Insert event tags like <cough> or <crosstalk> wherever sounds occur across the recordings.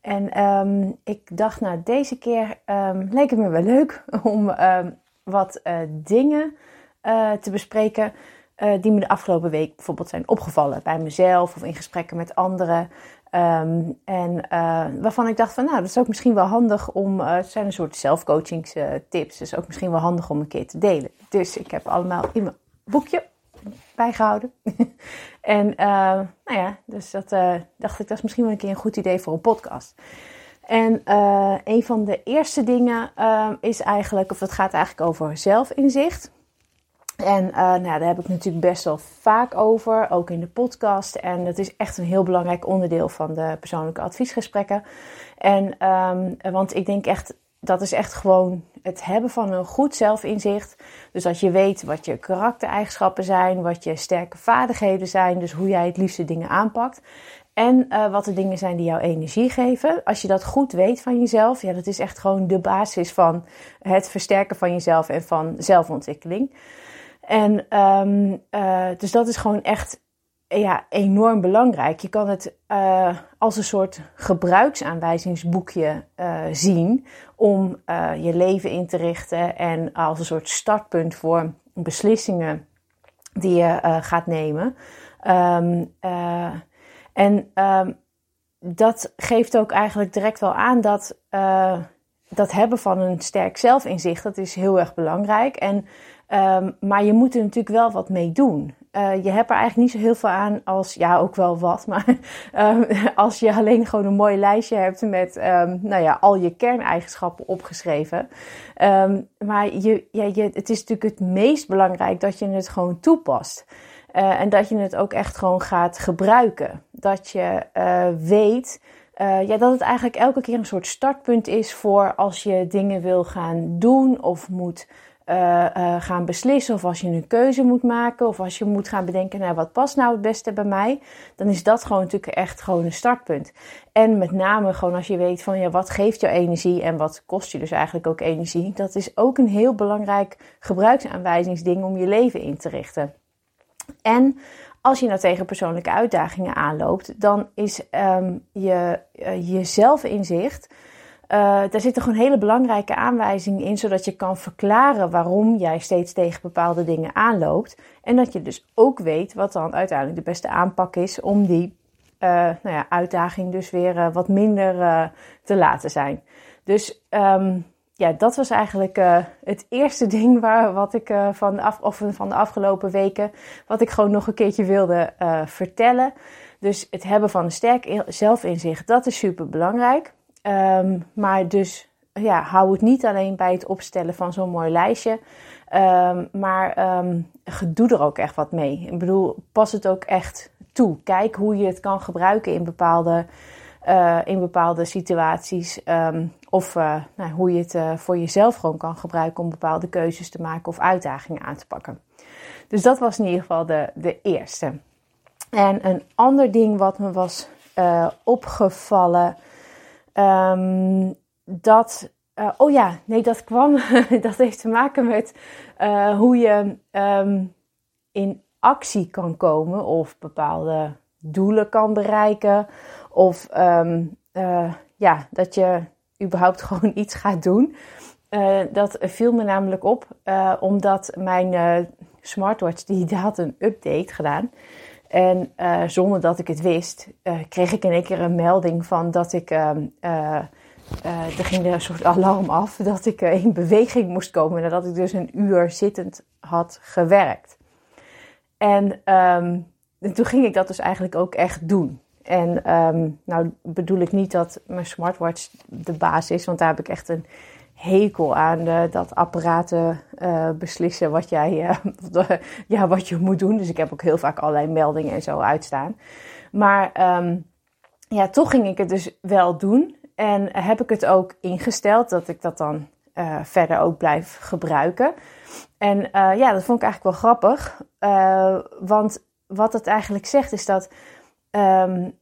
En um, ik dacht, nou, deze keer um, leek het me wel leuk <laughs> om um, wat uh, dingen te bespreken die me de afgelopen week bijvoorbeeld zijn opgevallen bij mezelf of in gesprekken met anderen. en waarvan ik dacht van, nou, dat is ook misschien wel handig om, het zijn een soort zelfcoachingstips, dus ook misschien wel handig om een keer te delen. Dus ik heb allemaal in mijn boekje bijgehouden. <laughs> en uh, nou ja, dus dat uh, dacht ik, dat is misschien wel een keer een goed idee voor een podcast. En uh, een van de eerste dingen is eigenlijk, of het gaat eigenlijk over zelfinzicht. En nou, daar heb ik natuurlijk best wel vaak over, ook in de podcast. En dat is echt een heel belangrijk onderdeel van de persoonlijke adviesgesprekken. En um, want ik denk echt dat is echt gewoon het hebben van een goed zelfinzicht. Dus als je weet wat je karaktereigenschappen zijn, wat je sterke vaardigheden zijn, dus hoe jij het liefste dingen aanpakt. En uh, wat de dingen zijn die jou energie geven. Als je dat goed weet van jezelf, ja, dat is echt gewoon de basis van het versterken van jezelf en van zelfontwikkeling. En um, dus dat is gewoon echt ja, enorm belangrijk. Je kan het uh, als een soort gebruiksaanwijzingsboekje uh, zien om uh, je leven in te richten en als een soort startpunt voor beslissingen die je gaat nemen. Um, en um, dat geeft ook eigenlijk direct wel aan dat dat hebben van een sterk zelfinzicht, dat is heel erg belangrijk. En, um, maar je moet er natuurlijk wel wat mee doen. Uh, je hebt er eigenlijk niet zo heel veel aan als, ja, ook wel wat, maar um, <laughs> als je alleen gewoon een mooi lijstje hebt met, um, nou ja, al je kerneigenschappen opgeschreven. maar je, ja, je, het is natuurlijk het meest belangrijk dat je het gewoon toepast. Uh, en dat je het ook echt gewoon gaat gebruiken. Dat je uh, weet uh, ja, dat het eigenlijk elke keer een soort startpunt is voor als je dingen wil gaan doen of moet uh, uh, gaan beslissen. Of als je een keuze moet maken. Of als je moet gaan bedenken, nou, wat past nou het beste bij mij. Dan is dat gewoon natuurlijk echt gewoon een startpunt. En met name gewoon als je weet van, ja, wat geeft jou energie en wat kost je dus eigenlijk ook energie. Dat is ook een heel belangrijk gebruiksaanwijzingsding om je leven in te richten. En als je nou tegen persoonlijke uitdagingen aanloopt, dan is um, je, uh, je zelfinzicht. Uh, daar zitten gewoon hele belangrijke aanwijzingen in, zodat je kan verklaren waarom jij steeds tegen bepaalde dingen aanloopt. En dat je dus ook weet wat dan uiteindelijk de beste aanpak is om die uh, nou ja, uitdaging dus weer wat minder te laten zijn. Dus um, ja, dat was eigenlijk uh, het eerste <laughs> ding waar, wat ik uh, van, af, of van de afgelopen weken, wat ik gewoon nog een keertje wilde uh, vertellen. Dus het hebben van een sterk zelfinzicht, dat is super belangrijk. Um, maar dus ja, hou het niet alleen bij het opstellen van zo'n mooi lijstje. Um, maar um, doe er ook echt wat mee. Ik bedoel, pas het ook echt toe. Kijk hoe je het kan gebruiken in bepaalde uh, in bepaalde situaties. Um, of uh, nou, hoe je het uh, voor jezelf gewoon kan gebruiken om bepaalde keuzes te maken of uitdagingen aan te pakken. Dus dat was in ieder geval de, de eerste. En een ander ding wat me was opgevallen, um, dat. oh ja, nee, dat kwam. <laughs> dat heeft te maken met hoe je um, in actie kan komen of bepaalde doelen kan bereiken. Of um, uh, ja, dat je überhaupt <laughs> gewoon iets gaat doen. Uh, dat viel me namelijk op, uh, omdat mijn smartwatch <laughs> die had een update gedaan. En zonder dat ik het wist, kreeg ik in één keer een melding van dat ik. Ehm, er ging een soort <laughs> alarm af dat ik in beweging moest komen nadat ik dus een uur zittend had gewerkt. En um, toen ging ik dat dus eigenlijk ook echt doen. En um, nou bedoel ik niet dat mijn smartwatch de baas is, want daar heb ik echt een hekel aan uh, dat apparaten uh, beslissen wat jij <laughs> uh, ja, wat je moet doen. Dus ik heb ook heel vaak allerlei meldingen en zo uitstaan. Maar um, ja, toch ging ik het dus wel doen. en heb ik het ook ingesteld dat ik dat dan verder ook blijf gebruiken. En ja, dat vond ik eigenlijk wel grappig. want wat het eigenlijk zegt is dat um,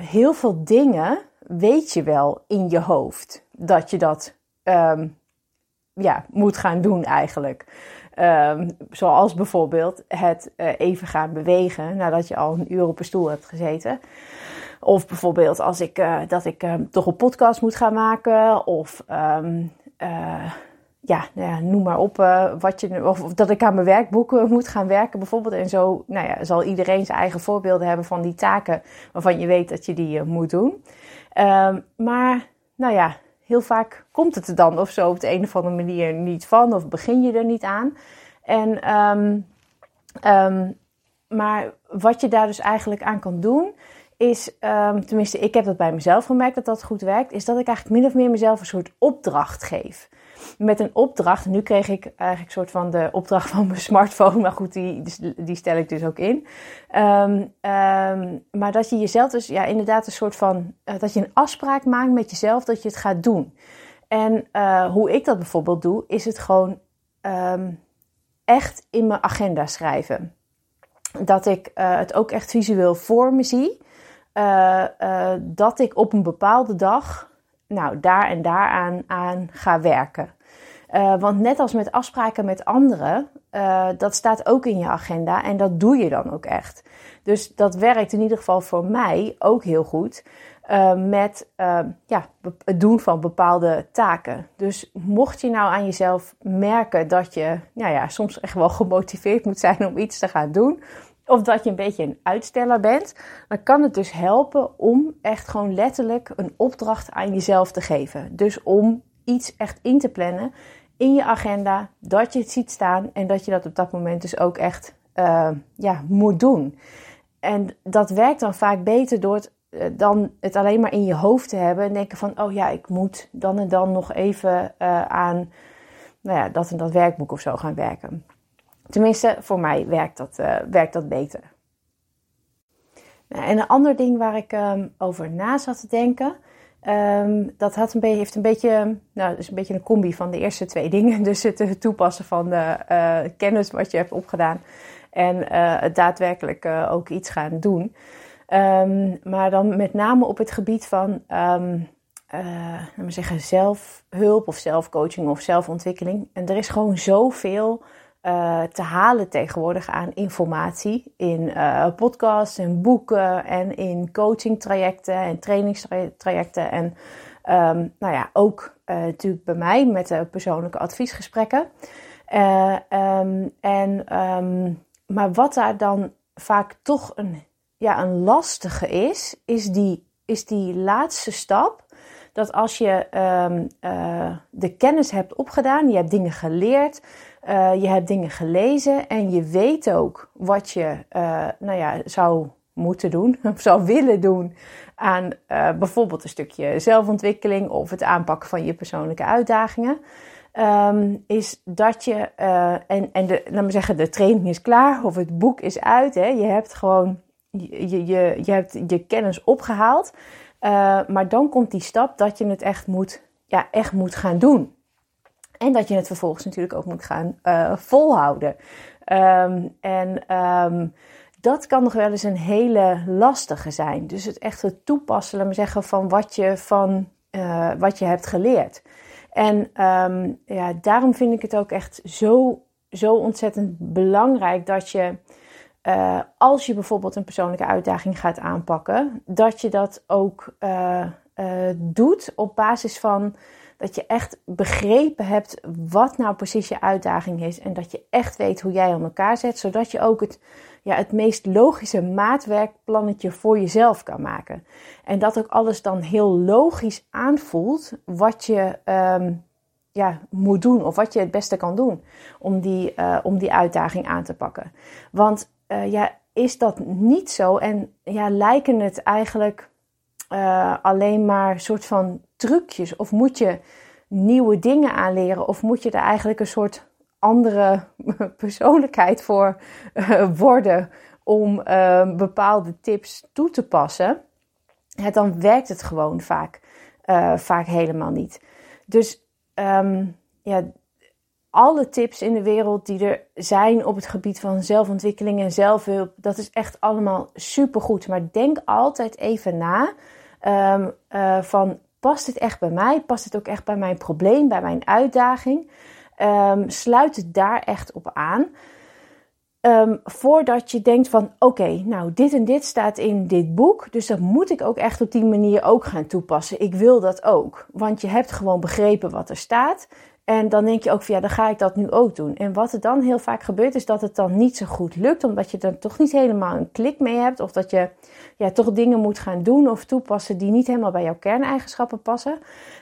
heel veel dingen weet je wel in je hoofd. Dat je dat um, ja, moet gaan doen eigenlijk. Um, zoals bijvoorbeeld het uh, even gaan bewegen nadat je al een uur op een stoel hebt gezeten. Of bijvoorbeeld als ik, uh, dat ik toch een podcast moet gaan maken. Of ja, nou ja, noem maar op. wat je, of, dat ik aan mijn werkboeken moet gaan werken bijvoorbeeld. En zo nou ja, zal iedereen zijn eigen voorbeelden hebben van die taken waarvan je weet dat je die moet doen. Um, maar nou ja, heel vaak komt het er dan of zo op de een of andere manier niet van, of begin je er niet aan. En, um, um, maar wat je daar dus eigenlijk aan kan doen, is, tenminste, ik heb dat bij mezelf gemerkt dat dat goed werkt, is dat ik eigenlijk min of meer mezelf een soort opdracht geef met een opdracht. Nu kreeg ik eigenlijk soort van de opdracht van mijn smartphone. Maar goed, die, die stel ik dus ook in. Um, um, maar dat je jezelf dus ja, inderdaad een soort van. Uh, dat je een afspraak maakt met jezelf dat je het gaat doen. En uh, hoe ik dat bijvoorbeeld doe, is het gewoon um, echt in mijn agenda schrijven. Dat ik uh, het ook echt visueel voor me zie. dat ik op een bepaalde dag nou, daar en daaraan aan ga werken. Uh, want net als met afspraken met anderen, uh, dat staat ook in je agenda en dat doe je dan ook echt. Dus dat werkt in ieder geval voor mij ook heel goed uh, met ja, het doen van bepaalde taken. Dus mocht je nou aan jezelf merken dat je nou ja, soms echt wel gemotiveerd moet zijn om iets te gaan doen, of dat je een beetje een uitsteller bent, dan kan het dus helpen om echt gewoon letterlijk een opdracht aan jezelf te geven. Dus om iets echt in te plannen in je agenda, dat je het ziet staan en dat je dat op dat moment dus ook echt uh, ja, moet doen. En dat werkt dan vaak beter door het, uh, dan het alleen maar in je hoofd te hebben en denken van, oh ja, ik moet dan en dan nog even uh, aan nou ja, dat en dat werkboek of zo gaan werken. Tenminste, voor mij werkt dat, werkt dat beter. Nou, en een ander ding waar ik um, over na zat te denken, Um, dat had een heeft een beetje, nou, is een beetje een combi van de eerste twee <laughs> dingen. Dus het toepassen van de uh, kennis wat je hebt opgedaan en het daadwerkelijk ook iets gaan doen. Um, maar dan met name op het gebied van, zeggen, zelfhulp of zelfcoaching of zelfontwikkeling. En er is gewoon zoveel uh, te halen tegenwoordig aan informatie in uh, podcasts en boeken en in coachingtrajecten en trainingstrajecten. En um, nou ja, ook uh, natuurlijk bij mij met de persoonlijke adviesgesprekken. Um, en, um, maar wat daar dan vaak toch een, ja, een lastige is, is die, is die laatste stap. Dat als je de kennis hebt opgedaan, je hebt dingen geleerd, uh, je hebt dingen gelezen en je weet ook wat je uh, nou ja, zou moeten doen, <laughs> of zou willen doen aan uh, bijvoorbeeld een stukje zelfontwikkeling of het aanpakken van je persoonlijke uitdagingen. Um, is dat je, en, en de, laat me zeggen, de training is klaar of het boek is uit. Hè? Je hebt gewoon je, je, je hebt je kennis opgehaald. maar dan komt die stap dat je het echt moet, ja, echt moet gaan doen. En dat je het vervolgens natuurlijk ook moet gaan uh, volhouden. Um, en um, dat kan nog wel eens een hele lastige zijn. Dus het echt het toepassen, laat zeggen, van wat je, van, uh, wat je hebt geleerd. En um, ja, daarom vind ik het ook echt zo, zo ontzettend belangrijk dat je, uh, als je bijvoorbeeld een persoonlijke uitdaging gaat aanpakken, dat je dat ook doet op basis van dat je echt begrepen hebt wat nou precies je uitdaging is. En dat je echt weet hoe jij aan elkaar zet. Zodat je ook het, ja, het meest logische maatwerkplannetje voor jezelf kan maken. En dat ook alles dan heel logisch aanvoelt wat je um, ja, moet doen. Of wat je het beste kan doen om die, uh, om die uitdaging aan te pakken. Want uh, ja, is dat niet zo? En ja, lijken het eigenlijk uh, alleen maar soort van trucjes? Of moet je nieuwe dingen aanleren? Of moet je er eigenlijk een soort andere <laughs> persoonlijkheid voor uh, worden om uh, bepaalde tips toe te passen? Ja, dan werkt het gewoon vaak vaak helemaal niet. Dus ehm, ja, alle tips in de wereld die er zijn op het gebied van zelfontwikkeling en zelfhulp, dat is echt allemaal supergoed. Maar denk altijd even na um, uh, van past dit echt bij mij? Past het ook echt bij mijn probleem, bij mijn uitdaging? Um, sluit het daar echt op aan. Um, voordat je denkt van oké, nou dit en dit staat in dit boek, dus dat moet ik ook echt op die manier ook gaan toepassen. Ik wil dat ook, want je hebt gewoon begrepen wat er staat. En dan denk je ook van ja, dan ga ik dat nu ook doen. En wat er dan heel vaak gebeurt, is dat het dan niet zo goed lukt, omdat je er toch niet helemaal een klik mee hebt. Of dat je ja, toch dingen moet gaan doen of toepassen die niet helemaal bij jouw kerneigenschappen passen.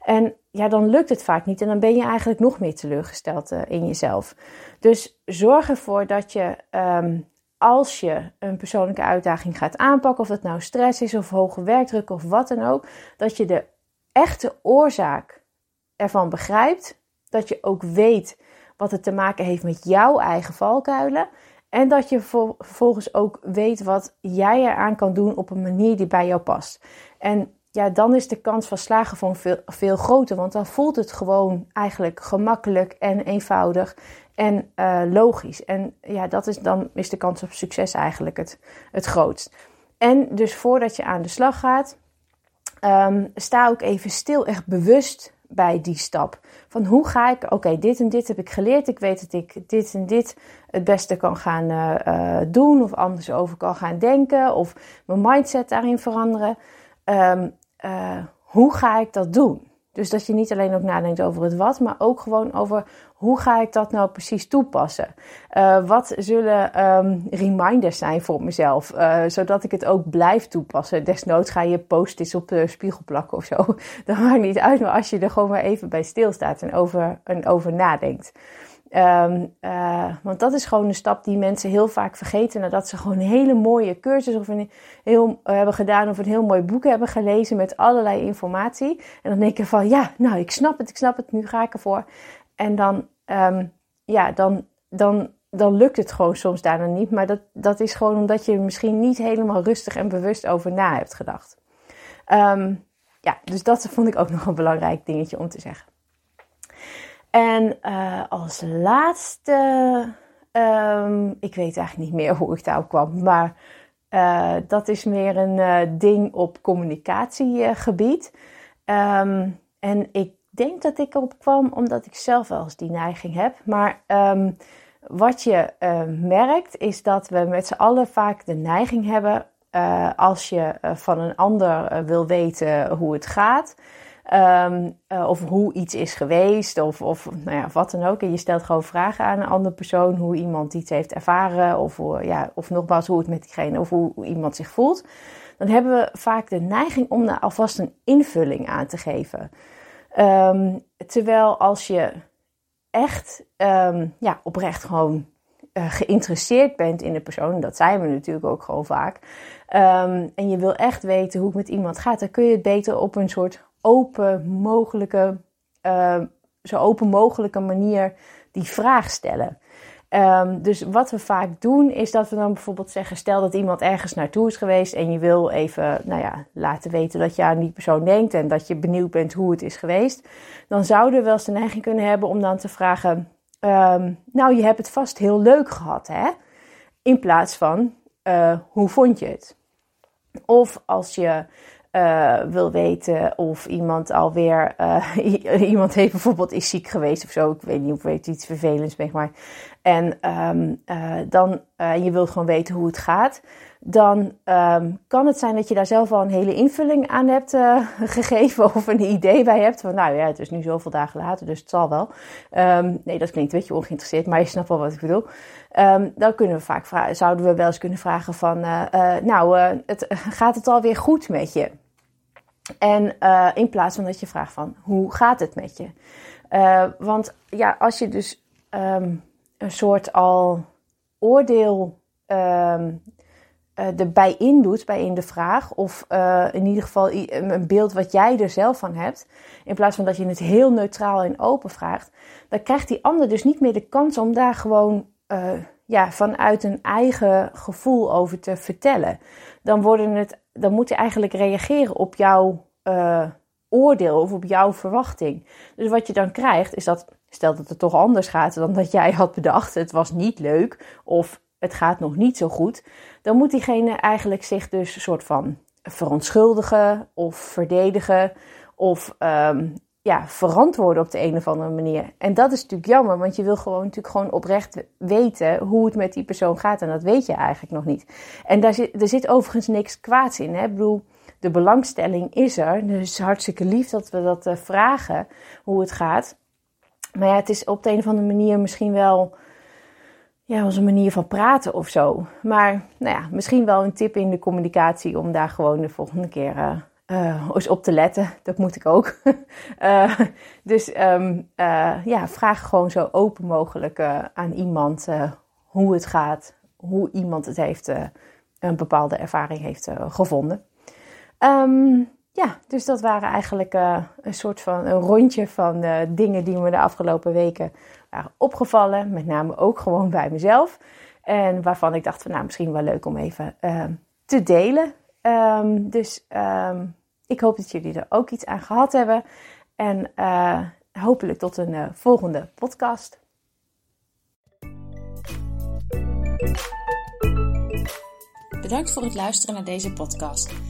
En ja, dan lukt het vaak niet. En dan ben je eigenlijk nog meer teleurgesteld uh, in jezelf. Dus zorg ervoor dat je, um, als je een persoonlijke uitdaging gaat aanpakken, of dat nou stress is of hoge werkdruk of wat dan ook, dat je de echte oorzaak ervan begrijpt dat je ook weet wat het te maken heeft met jouw eigen valkuilen. En dat je vervolgens ook weet wat jij eraan kan doen op een manier die bij jou past. En ja, dan is de kans van slagen veel, veel groter. Want dan voelt het gewoon eigenlijk gemakkelijk en eenvoudig en uh, logisch. En ja, dat is, dan is de kans op succes eigenlijk het, het grootst. En dus voordat je aan de slag gaat, um, sta ook even stil, echt bewust bij die stap. Van hoe ga ik, oké, dit en dit heb ik geleerd. Ik weet dat ik dit en dit het beste kan gaan uh, uh, doen. Of anders over kan gaan denken. Of mijn mindset daarin veranderen. Um, uh, hoe ga ik dat doen? Dus dat je niet alleen ook nadenkt over het wat, maar ook gewoon over hoe ga ik dat nou precies toepassen? Uh, wat zullen um, reminders zijn voor mezelf, uh, zodat ik het ook blijf toepassen? Desnoods ga je post-its op de spiegel plakken of zo. <laughs> Dat maakt niet uit, maar als je er gewoon maar even bij stilstaat en over, en over nadenkt. Um, want dat is gewoon een stap die mensen heel vaak vergeten nadat ze gewoon een hele mooie cursus of een heel, hebben gedaan of een heel mooi boek hebben gelezen met allerlei informatie. En dan denk je van ja, nou ik snap het, ik snap het, nu ga ik ervoor. En dan, um, ja, dan, dan, dan lukt het gewoon soms daarna niet. Maar dat, dat is gewoon omdat je misschien niet helemaal rustig en bewust over na hebt gedacht. Um, ja, dus dat vond ik ook nog een belangrijk dingetje om te zeggen. En uh, als laatste, um, ik weet eigenlijk niet meer hoe ik daarop kwam, maar uh, dat is meer een uh, ding op communicatiegebied. En ik denk dat ik erop kwam omdat ik zelf wel eens die neiging heb. Maar um, wat je merkt is dat we met z'n allen vaak de neiging hebben, als je van een ander wil weten hoe het gaat uh, of hoe iets is geweest, of, of nou ja, wat dan ook. En je stelt gewoon vragen aan een andere persoon, hoe iemand iets heeft ervaren, of, ja, of nogmaals hoe het met diegene, of hoe, hoe, iemand zich voelt. Dan hebben we vaak de neiging om daar alvast een invulling aan te geven. Um, terwijl als je echt um, ja, oprecht gewoon uh, geïnteresseerd bent in de persoon, dat zijn we natuurlijk ook gewoon vaak, en je wil echt weten hoe het met iemand gaat, dan kun je het beter op een soort open mogelijke, zo open mogelijke manier die vraag stellen. Um, dus wat we vaak doen is dat we dan bijvoorbeeld zeggen: stel dat iemand ergens naartoe is geweest en je wil even, nou ja, laten weten dat je aan die persoon denkt en dat je benieuwd bent hoe het is geweest. Dan zouden we wel eens de neiging kunnen hebben om dan te vragen: um, Nou, je hebt het vast heel leuk gehad, hè? In plaats van: uh, Hoe vond je het? Of als je uh, wil weten of iemand alweer, <laughs> uh, iemand heeft bijvoorbeeld is ziek geweest of zo. Ik weet niet of het iets vervelends meegemaakt. En um, uh, dan, je wilt gewoon weten hoe het gaat. Dan um, kan het zijn dat je daar zelf al een hele invulling aan hebt <laughs> gegeven of een idee bij hebt. Van nou ja, het is nu zoveel dagen later, dus het zal wel. Um, nee, dat klinkt een beetje ongeïnteresseerd, maar je snapt wel wat ik bedoel. Dan kunnen we vaak zouden we wel eens kunnen vragen van, nou, het, <laughs> gaat het alweer goed met je? En in plaats van dat je vraagt van, hoe gaat het met je? want ja, als je dus een soort al oordeel um, erbij indoet, bij in de vraag, of in ieder geval een beeld wat jij er zelf van hebt, in plaats van dat je het heel neutraal en open vraagt, dan krijgt die ander dus niet meer de kans om daar gewoon uh, ja, vanuit een eigen gevoel over te vertellen. Dan, worden het, dan moet je eigenlijk reageren op jouw oordeel of op jouw verwachting. Dus wat je dan krijgt is dat, stel dat het toch anders gaat dan dat jij had bedacht, het was niet leuk of het gaat nog niet zo goed, dan moet diegene eigenlijk zich dus een soort van verontschuldigen of verdedigen of ehm, ja, verantwoorden op de een of andere manier. En dat is natuurlijk jammer, want je wil gewoon natuurlijk gewoon oprecht weten hoe het met die persoon gaat. En dat weet je eigenlijk nog niet. En daar zit, er zit overigens niks kwaads in. Hè? Ik bedoel, de belangstelling is er. Dus hartstikke lief dat we dat uh, vragen, hoe het gaat. Maar ja, het is op de een of andere manier misschien wel ja, een manier van praten of zo. Maar nou ja, misschien wel een tip in de communicatie om daar gewoon de volgende keer uh, uh, eens op te letten. Dat moet ik ook. uh, <laughs> dus um, ja, vraag gewoon zo open mogelijk aan iemand hoe het gaat, hoe iemand het heeft, een bepaalde ervaring heeft gevonden. Um, ja, dus dat waren eigenlijk een soort van een rondje van dingen die me de afgelopen weken waren opgevallen. Met name ook gewoon bij mezelf. En waarvan ik dacht van nou misschien wel leuk om even te delen. Um, dus um, ik hoop dat jullie er ook iets aan gehad hebben. En hopelijk tot een volgende podcast. Bedankt voor het luisteren naar deze podcast.